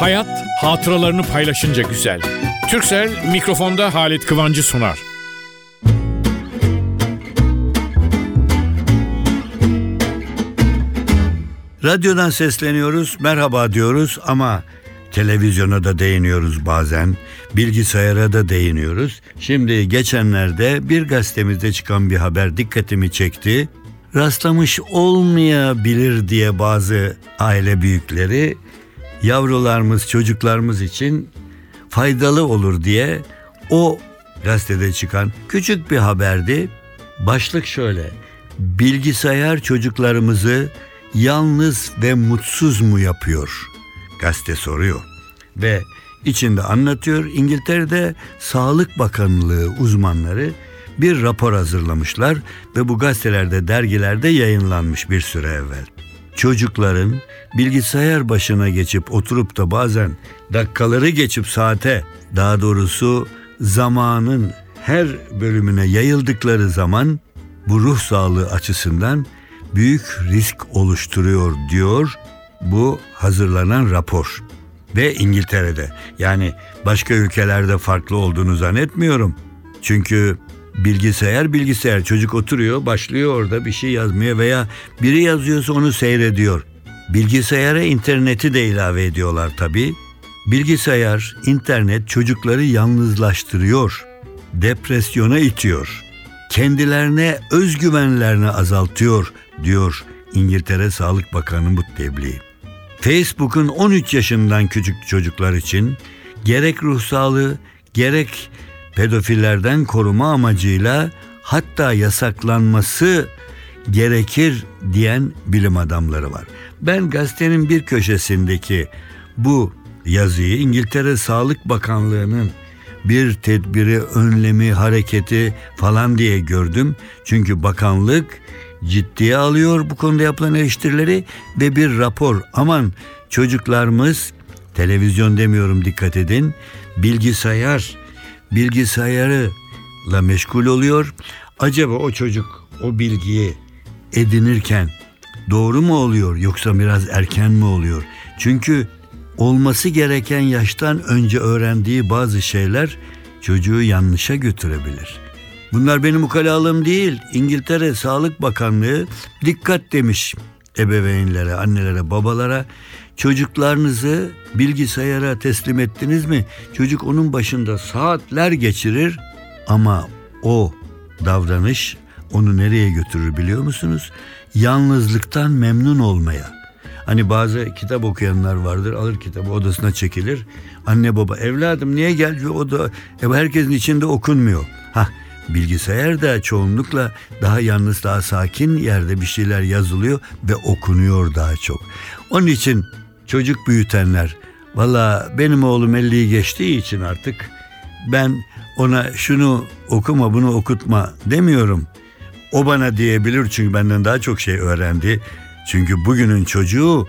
Hayat hatıralarını paylaşınca güzel. Türksel mikrofonda Halit Kıvancı sunar. Radyodan sesleniyoruz, merhaba diyoruz ama televizyona da değiniyoruz bazen, bilgisayara da değiniyoruz. Şimdi geçenlerde bir gazetemizde çıkan bir haber dikkatimi çekti. Rastlamış olmayabilir diye bazı aile büyükleri yavrularımız, çocuklarımız için faydalı olur diye o gazetede çıkan küçük bir haberdi. Başlık şöyle. Bilgisayar çocuklarımızı yalnız ve mutsuz mu yapıyor? Gazete soruyor. Ve içinde anlatıyor İngiltere'de Sağlık Bakanlığı uzmanları bir rapor hazırlamışlar ve bu gazetelerde dergilerde yayınlanmış bir süre evvel. Çocukların bilgisayar başına geçip oturup da bazen dakikaları geçip saate daha doğrusu zamanın her bölümüne yayıldıkları zaman bu ruh sağlığı açısından büyük risk oluşturuyor diyor bu hazırlanan rapor. Ve İngiltere'de yani başka ülkelerde farklı olduğunu zannetmiyorum. Çünkü bilgisayar bilgisayar çocuk oturuyor başlıyor orada bir şey yazmaya veya biri yazıyorsa onu seyrediyor. Bilgisayara interneti de ilave ediyorlar tabii. Bilgisayar, internet çocukları yalnızlaştırıyor, depresyona itiyor, kendilerine özgüvenlerini azaltıyor diyor İngiltere Sağlık Bakanı bu tebliğ. Facebook'un 13 yaşından küçük çocuklar için gerek ruh sağlığı gerek pedofillerden koruma amacıyla hatta yasaklanması gerekir diyen bilim adamları var. Ben gazetenin bir köşesindeki bu yazıyı İngiltere Sağlık Bakanlığı'nın bir tedbiri, önlemi, hareketi falan diye gördüm. Çünkü bakanlık ciddiye alıyor bu konuda yapılan eleştirileri ve bir rapor. Aman çocuklarımız televizyon demiyorum dikkat edin. Bilgisayar bilgisayarla meşgul oluyor. Acaba o çocuk o bilgiyi edinirken doğru mu oluyor yoksa biraz erken mi oluyor? Çünkü olması gereken yaştan önce öğrendiği bazı şeyler çocuğu yanlışa götürebilir. Bunlar benim ukalalığım değil. İngiltere Sağlık Bakanlığı dikkat demiş ebeveynlere, annelere, babalara. Çocuklarınızı bilgisayara teslim ettiniz mi? Çocuk onun başında saatler geçirir ama o davranış onu nereye götürür biliyor musunuz? Yalnızlıktan memnun olmaya. Hani bazı kitap okuyanlar vardır alır kitabı odasına çekilir. Anne baba evladım niye gel o da e, herkesin içinde okunmuyor. Ha bilgisayar da çoğunlukla daha yalnız daha sakin yerde bir şeyler yazılıyor ve okunuyor daha çok. Onun için çocuk büyütenler valla benim oğlum 50'yi geçtiği için artık ben ona şunu okuma bunu okutma demiyorum. O bana diyebilir çünkü benden daha çok şey öğrendi. Çünkü bugünün çocuğu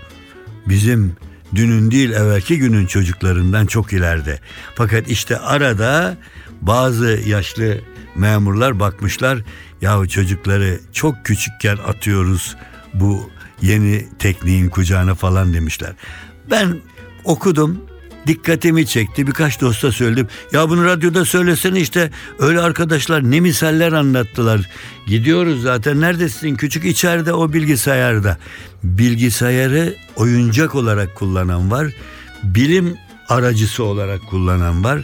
bizim dünün değil evvelki günün çocuklarından çok ileride. Fakat işte arada bazı yaşlı memurlar bakmışlar yahu çocukları çok küçükken atıyoruz bu yeni tekniğin kucağına falan demişler. Ben okudum dikkatimi çekti. Birkaç dosta söyledim. Ya bunu radyoda söylesene işte öyle arkadaşlar ne misaller anlattılar. Gidiyoruz zaten neredesin küçük içeride o bilgisayarda. Bilgisayarı oyuncak olarak kullanan var. Bilim aracısı olarak kullanan var.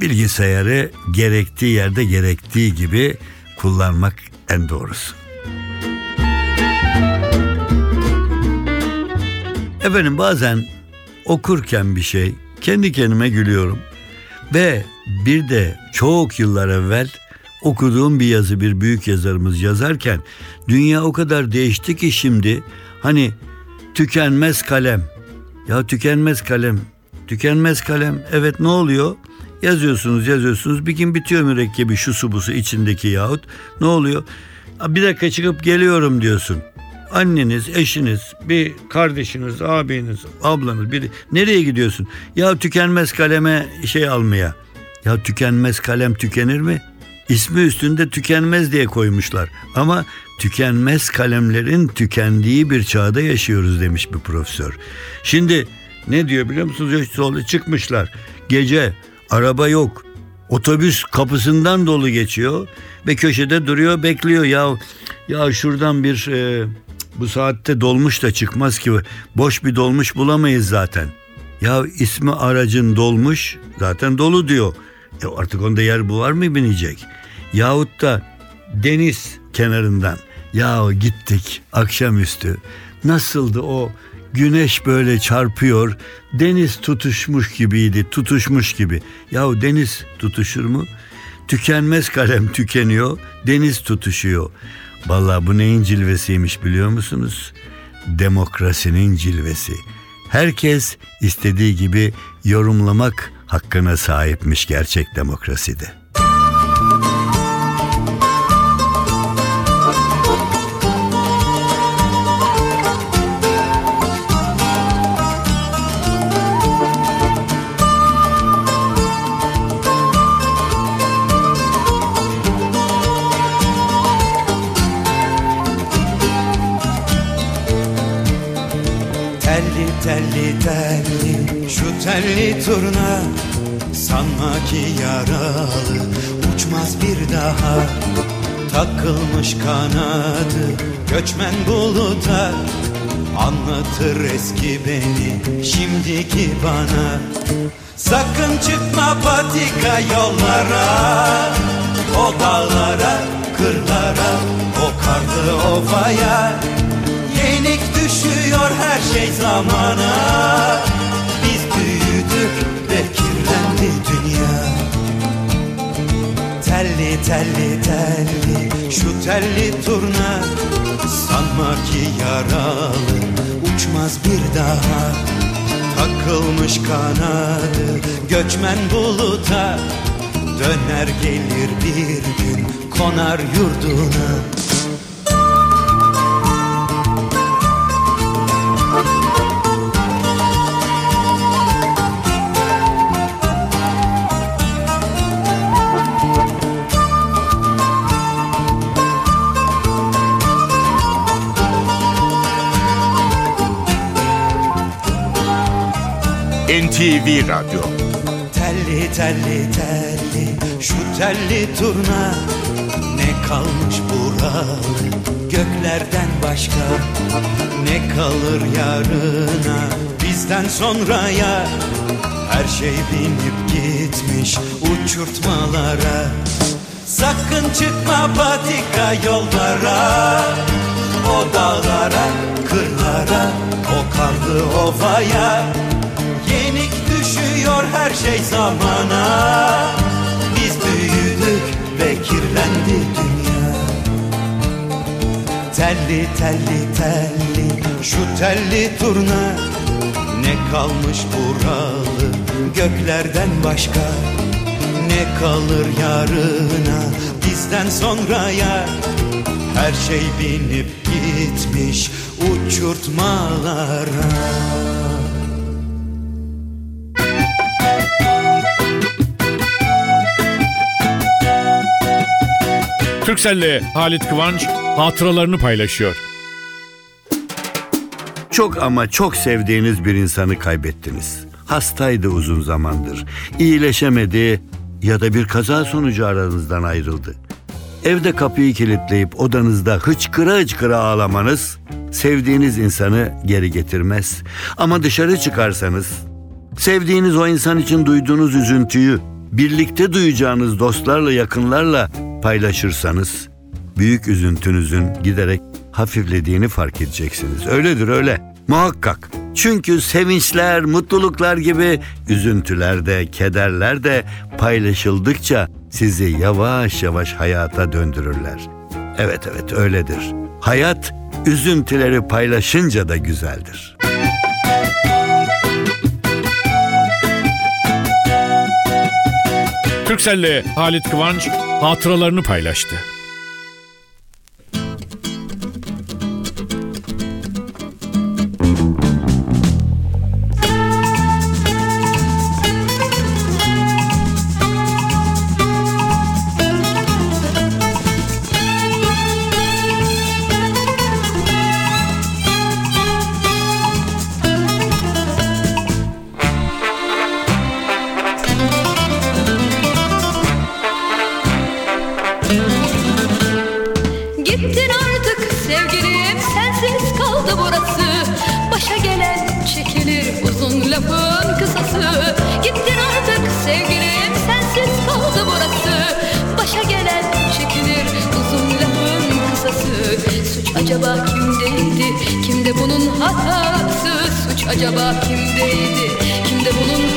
Bilgisayarı gerektiği yerde gerektiği gibi kullanmak en doğrusu. Efendim bazen okurken bir şey kendi kendime gülüyorum. Ve bir de çok yıllar evvel okuduğum bir yazı bir büyük yazarımız yazarken dünya o kadar değişti ki şimdi hani tükenmez kalem. Ya tükenmez kalem. Tükenmez kalem. Evet ne oluyor? Yazıyorsunuz yazıyorsunuz bir gün bitiyor mürekkebi şu su busu içindeki yahut ne oluyor? Bir dakika çıkıp geliyorum diyorsun anneniz, eşiniz, bir kardeşiniz, abiniz, ablanız biri nereye gidiyorsun? Ya tükenmez kaleme şey almaya. Ya tükenmez kalem tükenir mi? İsmi üstünde tükenmez diye koymuşlar. Ama tükenmez kalemlerin tükendiği bir çağda yaşıyoruz demiş bir profesör. Şimdi Ne diyor biliyor musunuz? Solda çıkmışlar. Gece araba yok. Otobüs kapısından dolu geçiyor ve köşede duruyor bekliyor ya ya şuradan bir e, bu saatte dolmuş da çıkmaz ki boş bir dolmuş bulamayız zaten. Ya ismi aracın dolmuş zaten dolu diyor. E artık onda yer bu var mı binecek? Yahut da deniz kenarından ya gittik akşamüstü nasıldı o güneş böyle çarpıyor deniz tutuşmuş gibiydi tutuşmuş gibi. Yahu deniz tutuşur mu? Tükenmez kalem tükeniyor deniz tutuşuyor. Vallahi bu neyin cilvesiymiş biliyor musunuz? Demokrasinin cilvesi. Herkes istediği gibi yorumlamak hakkına sahipmiş gerçek demokraside. Telli telli şu telli turna. Sanma ki yaralı uçmaz bir daha. Takılmış kanadı göçmen buluta. Anlatır eski beni şimdiki bana. Sakın çıkma patika yollara. O dağlara, kırlara, o karlı ovaya. Yenik düşüyor her şey zamana. Biz büyüdük ve kirlendi dünya. Telli telli telli şu telli turna. Sanma ki yaralı uçmaz bir daha. Takılmış kanadı göçmen buluta. Döner gelir bir gün konar yurduna NTV Radyo. Telli telli telli şu telli turna. Ne kalmış buralı göklerden başka? Ne kalır yarına bizden sonraya? Her şey binip gitmiş uçurtmalara. Sakın çıkma patika yollara. O dağlara, kırlara, o karlı ovaya her şey zamana. Biz büyüdük ve kirlendi dünya. Telli telli telli şu telli turna. Ne kalmış buralı göklerden başka? Ne kalır yarına bizden sonraya? Her şey binip gitmiş uçurtmalara Türkcell'le Halit Kıvanç hatıralarını paylaşıyor. Çok ama çok sevdiğiniz bir insanı kaybettiniz. Hastaydı uzun zamandır. İyileşemedi ya da bir kaza sonucu aranızdan ayrıldı. Evde kapıyı kilitleyip odanızda hıçkıra hıçkıra ağlamanız sevdiğiniz insanı geri getirmez. Ama dışarı çıkarsanız sevdiğiniz o insan için duyduğunuz üzüntüyü birlikte duyacağınız dostlarla yakınlarla paylaşırsanız büyük üzüntünüzün giderek hafiflediğini fark edeceksiniz. Öyledir öyle. Muhakkak. Çünkü sevinçler, mutluluklar gibi üzüntüler de, kederler de paylaşıldıkça sizi yavaş yavaş hayata döndürürler. Evet evet öyledir. Hayat üzüntüleri paylaşınca da güzeldir. Türkcell'le Halit Kıvanç hatıralarını paylaştı. Acaba kimdeydi? Kimde bunun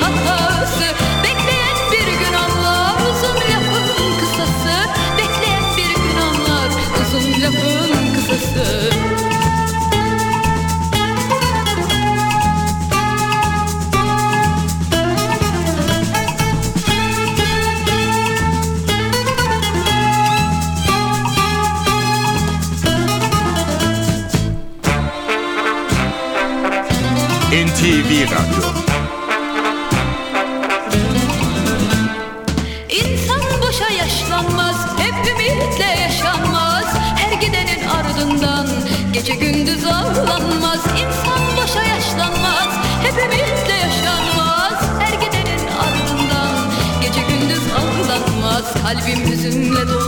NTV Radyo İnsan boşa yaşlanmaz, hep ümitle yaşanmaz. Her gidenin ardından gece gündüz ağlanmaz. İnsan boşa yaşlanmaz, hep ümitle yaşanmaz. Her gidenin ardından gece gündüz ağlanmaz. Kalbim hüzünle doldu,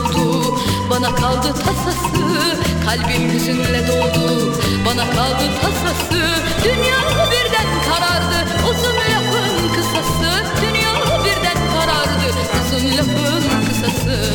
bana kaldı tasası. Kalbim hüzünle doldu, bana kaldı tasası. Dünya birden karardı, uzun lafın kısası. Dünya birden karardı, uzun lafın kısası.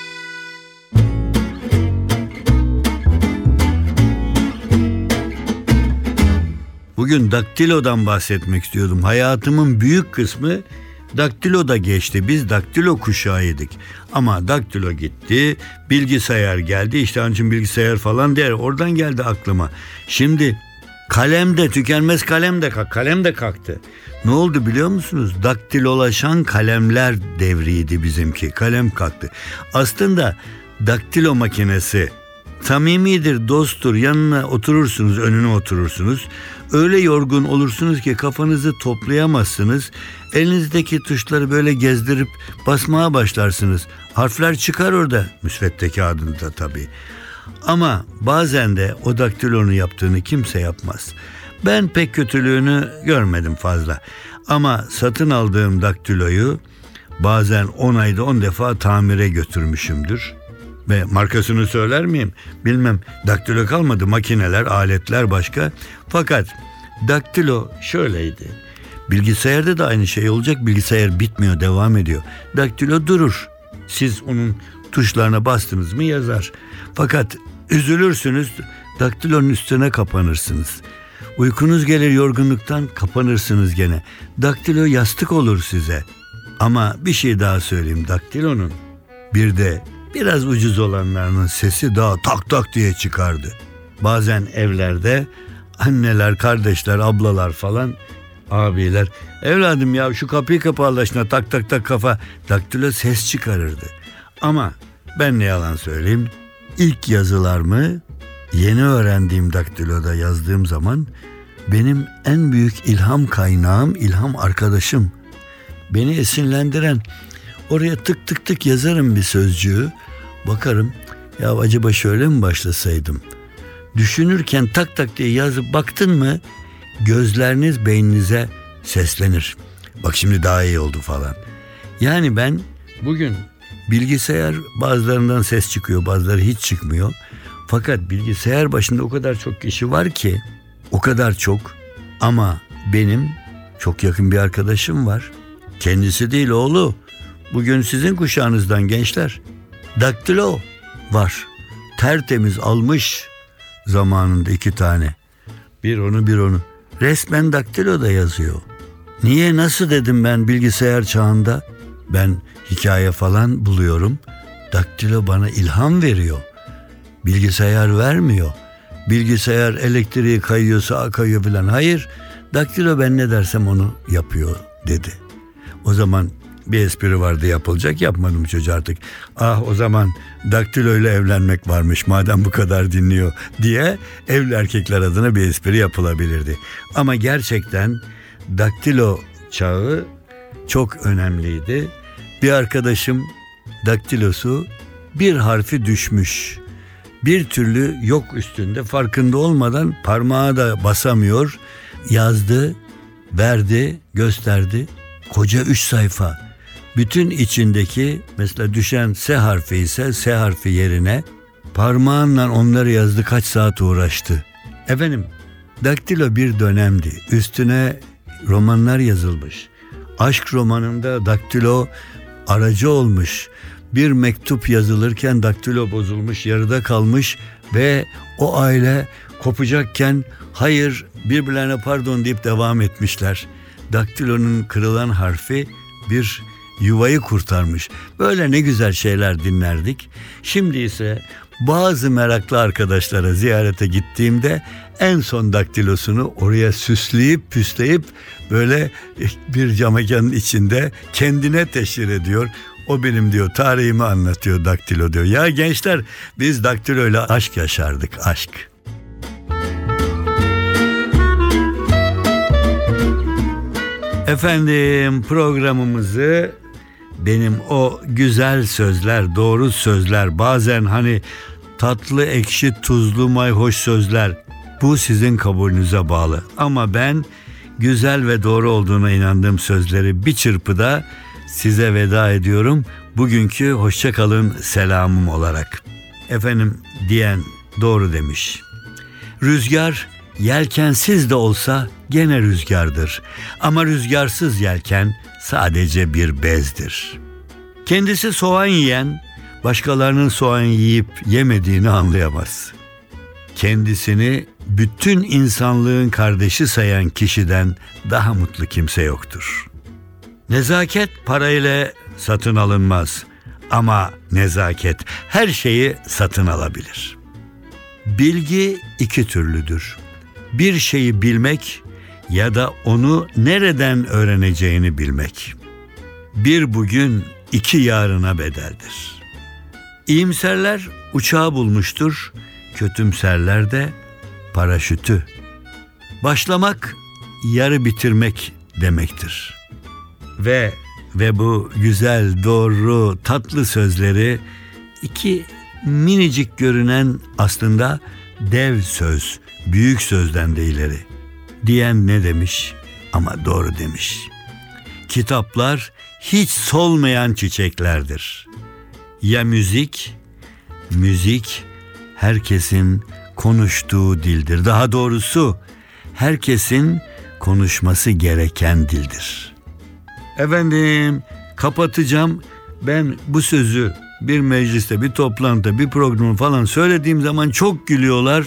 Bugün daktilodan bahsetmek istiyordum. Hayatımın büyük kısmı daktiloda geçti. Biz daktilo kuşağıydık. Ama daktilo gitti, bilgisayar geldi. İşte onun için bilgisayar falan der. Oradan geldi aklıma. Şimdi kalem de tükenmez kalem de kalk, kalem de kalktı. Ne oldu biliyor musunuz? Daktilolaşan kalemler devriydi bizimki. Kalem kalktı. Aslında daktilo makinesi Samimidir, dosttur. Yanına oturursunuz, önüne oturursunuz. Öyle yorgun olursunuz ki kafanızı toplayamazsınız. Elinizdeki tuşları böyle gezdirip basmaya başlarsınız. Harfler çıkar orada. Müsvedde kağıdında tabii. Ama bazen de o daktilonun yaptığını kimse yapmaz. Ben pek kötülüğünü görmedim fazla. Ama satın aldığım daktiloyu bazen 10 ayda 10 defa tamire götürmüşümdür. Ve markasını söyler miyim? Bilmem. Daktilo kalmadı. Makineler, aletler başka. Fakat daktilo şöyleydi. Bilgisayarda da aynı şey olacak. Bilgisayar bitmiyor, devam ediyor. Daktilo durur. Siz onun tuşlarına bastınız mı yazar. Fakat üzülürsünüz, daktilonun üstüne kapanırsınız. Uykunuz gelir yorgunluktan kapanırsınız gene. Daktilo yastık olur size. Ama bir şey daha söyleyeyim daktilonun. Bir de biraz ucuz olanlarının sesi daha tak tak diye çıkardı. Bazen evlerde anneler, kardeşler, ablalar falan abiler evladım ya şu kapıyı kapa Allah tak tak tak kafa daktilo ses çıkarırdı. Ama ben ne yalan söyleyeyim ilk yazılarımı yeni öğrendiğim daktiloda yazdığım zaman benim en büyük ilham kaynağım, ilham arkadaşım. Beni esinlendiren oraya tık tık tık yazarım bir sözcüğü. Bakarım ya acaba şöyle mi başlasaydım? Düşünürken tak tak diye yazıp baktın mı gözleriniz beyninize seslenir. Bak şimdi daha iyi oldu falan. Yani ben bugün bilgisayar bazılarından ses çıkıyor bazıları hiç çıkmıyor. Fakat bilgisayar başında o kadar çok kişi var ki o kadar çok ama benim çok yakın bir arkadaşım var. Kendisi değil oğlu. Bugün sizin kuşağınızdan gençler. Daktilo var. Tertemiz almış zamanında iki tane. Bir onu bir onu. Resmen daktilo da yazıyor. Niye nasıl dedim ben bilgisayar çağında? Ben hikaye falan buluyorum. Daktilo bana ilham veriyor. Bilgisayar vermiyor. Bilgisayar elektriği kayıyorsa kayıyor falan. Hayır. Daktilo ben ne dersem onu yapıyor dedi. O zaman bir espri vardı yapılacak yapmadım çocuğu artık. Ah o zaman daktilo ile evlenmek varmış madem bu kadar dinliyor diye evli erkekler adına bir espri yapılabilirdi. Ama gerçekten daktilo çağı çok önemliydi. Bir arkadaşım daktilosu bir harfi düşmüş. Bir türlü yok üstünde farkında olmadan parmağı da basamıyor. Yazdı, verdi, gösterdi. Koca üç sayfa. Bütün içindeki mesela düşen S harfi ise S harfi yerine parmağınla onları yazdı kaç saat uğraştı. Efendim daktilo bir dönemdi. Üstüne romanlar yazılmış. Aşk romanında daktilo aracı olmuş. Bir mektup yazılırken daktilo bozulmuş, yarıda kalmış ve o aile kopacakken hayır birbirlerine pardon deyip devam etmişler. Daktilonun kırılan harfi bir yuvayı kurtarmış. Böyle ne güzel şeyler dinlerdik. Şimdi ise bazı meraklı arkadaşlara ziyarete gittiğimde en son daktilosunu oraya süsleyip püsleyip böyle bir camekanın içinde kendine teşhir ediyor. O benim diyor tarihimi anlatıyor daktilo diyor. Ya gençler biz daktiloyla aşk yaşardık aşk. Efendim programımızı benim o güzel sözler, doğru sözler, bazen hani tatlı, ekşi, tuzlu, mayhoş sözler bu sizin kabulünüze bağlı. Ama ben güzel ve doğru olduğuna inandığım sözleri bir çırpıda size veda ediyorum. Bugünkü hoşçakalın selamım olarak. Efendim diyen doğru demiş. Rüzgar yelkensiz de olsa gene rüzgardır. Ama rüzgarsız yelken sadece bir bezdir. Kendisi soğan yiyen başkalarının soğan yiyip yemediğini anlayamaz. Kendisini bütün insanlığın kardeşi sayan kişiden daha mutlu kimse yoktur. Nezaket parayla satın alınmaz ama nezaket her şeyi satın alabilir. Bilgi iki türlüdür. Bir şeyi bilmek ya da onu nereden öğreneceğini bilmek. Bir bugün iki yarına bedeldir. İyimserler uçağı bulmuştur, kötümserler de paraşütü. Başlamak yarı bitirmek demektir. Ve ve bu güzel, doğru, tatlı sözleri iki minicik görünen aslında dev söz, büyük sözden de ileri. Diyen ne demiş ama doğru demiş. Kitaplar hiç solmayan çiçeklerdir. Ya müzik? Müzik herkesin konuştuğu dildir. Daha doğrusu herkesin konuşması gereken dildir. Efendim kapatacağım. Ben bu sözü bir mecliste, bir toplantıda, bir programı falan söylediğim zaman çok gülüyorlar.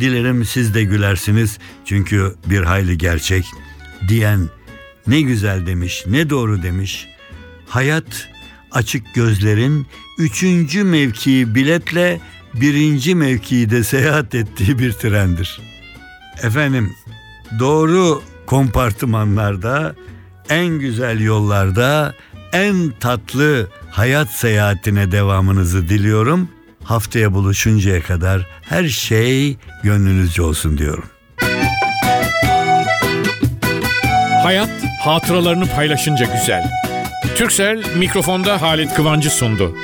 Dilerim siz de gülersiniz. Çünkü bir hayli gerçek. Diyen ne güzel demiş, ne doğru demiş. Hayat açık gözlerin üçüncü mevkii biletle birinci mevkide seyahat ettiği bir trendir. Efendim doğru kompartımanlarda, en güzel yollarda, en tatlı hayat seyahatine devamınızı diliyorum. Haftaya buluşuncaya kadar her şey gönlünüzce olsun diyorum. Hayat hatıralarını paylaşınca güzel. Türksel mikrofonda Halit Kıvancı sundu.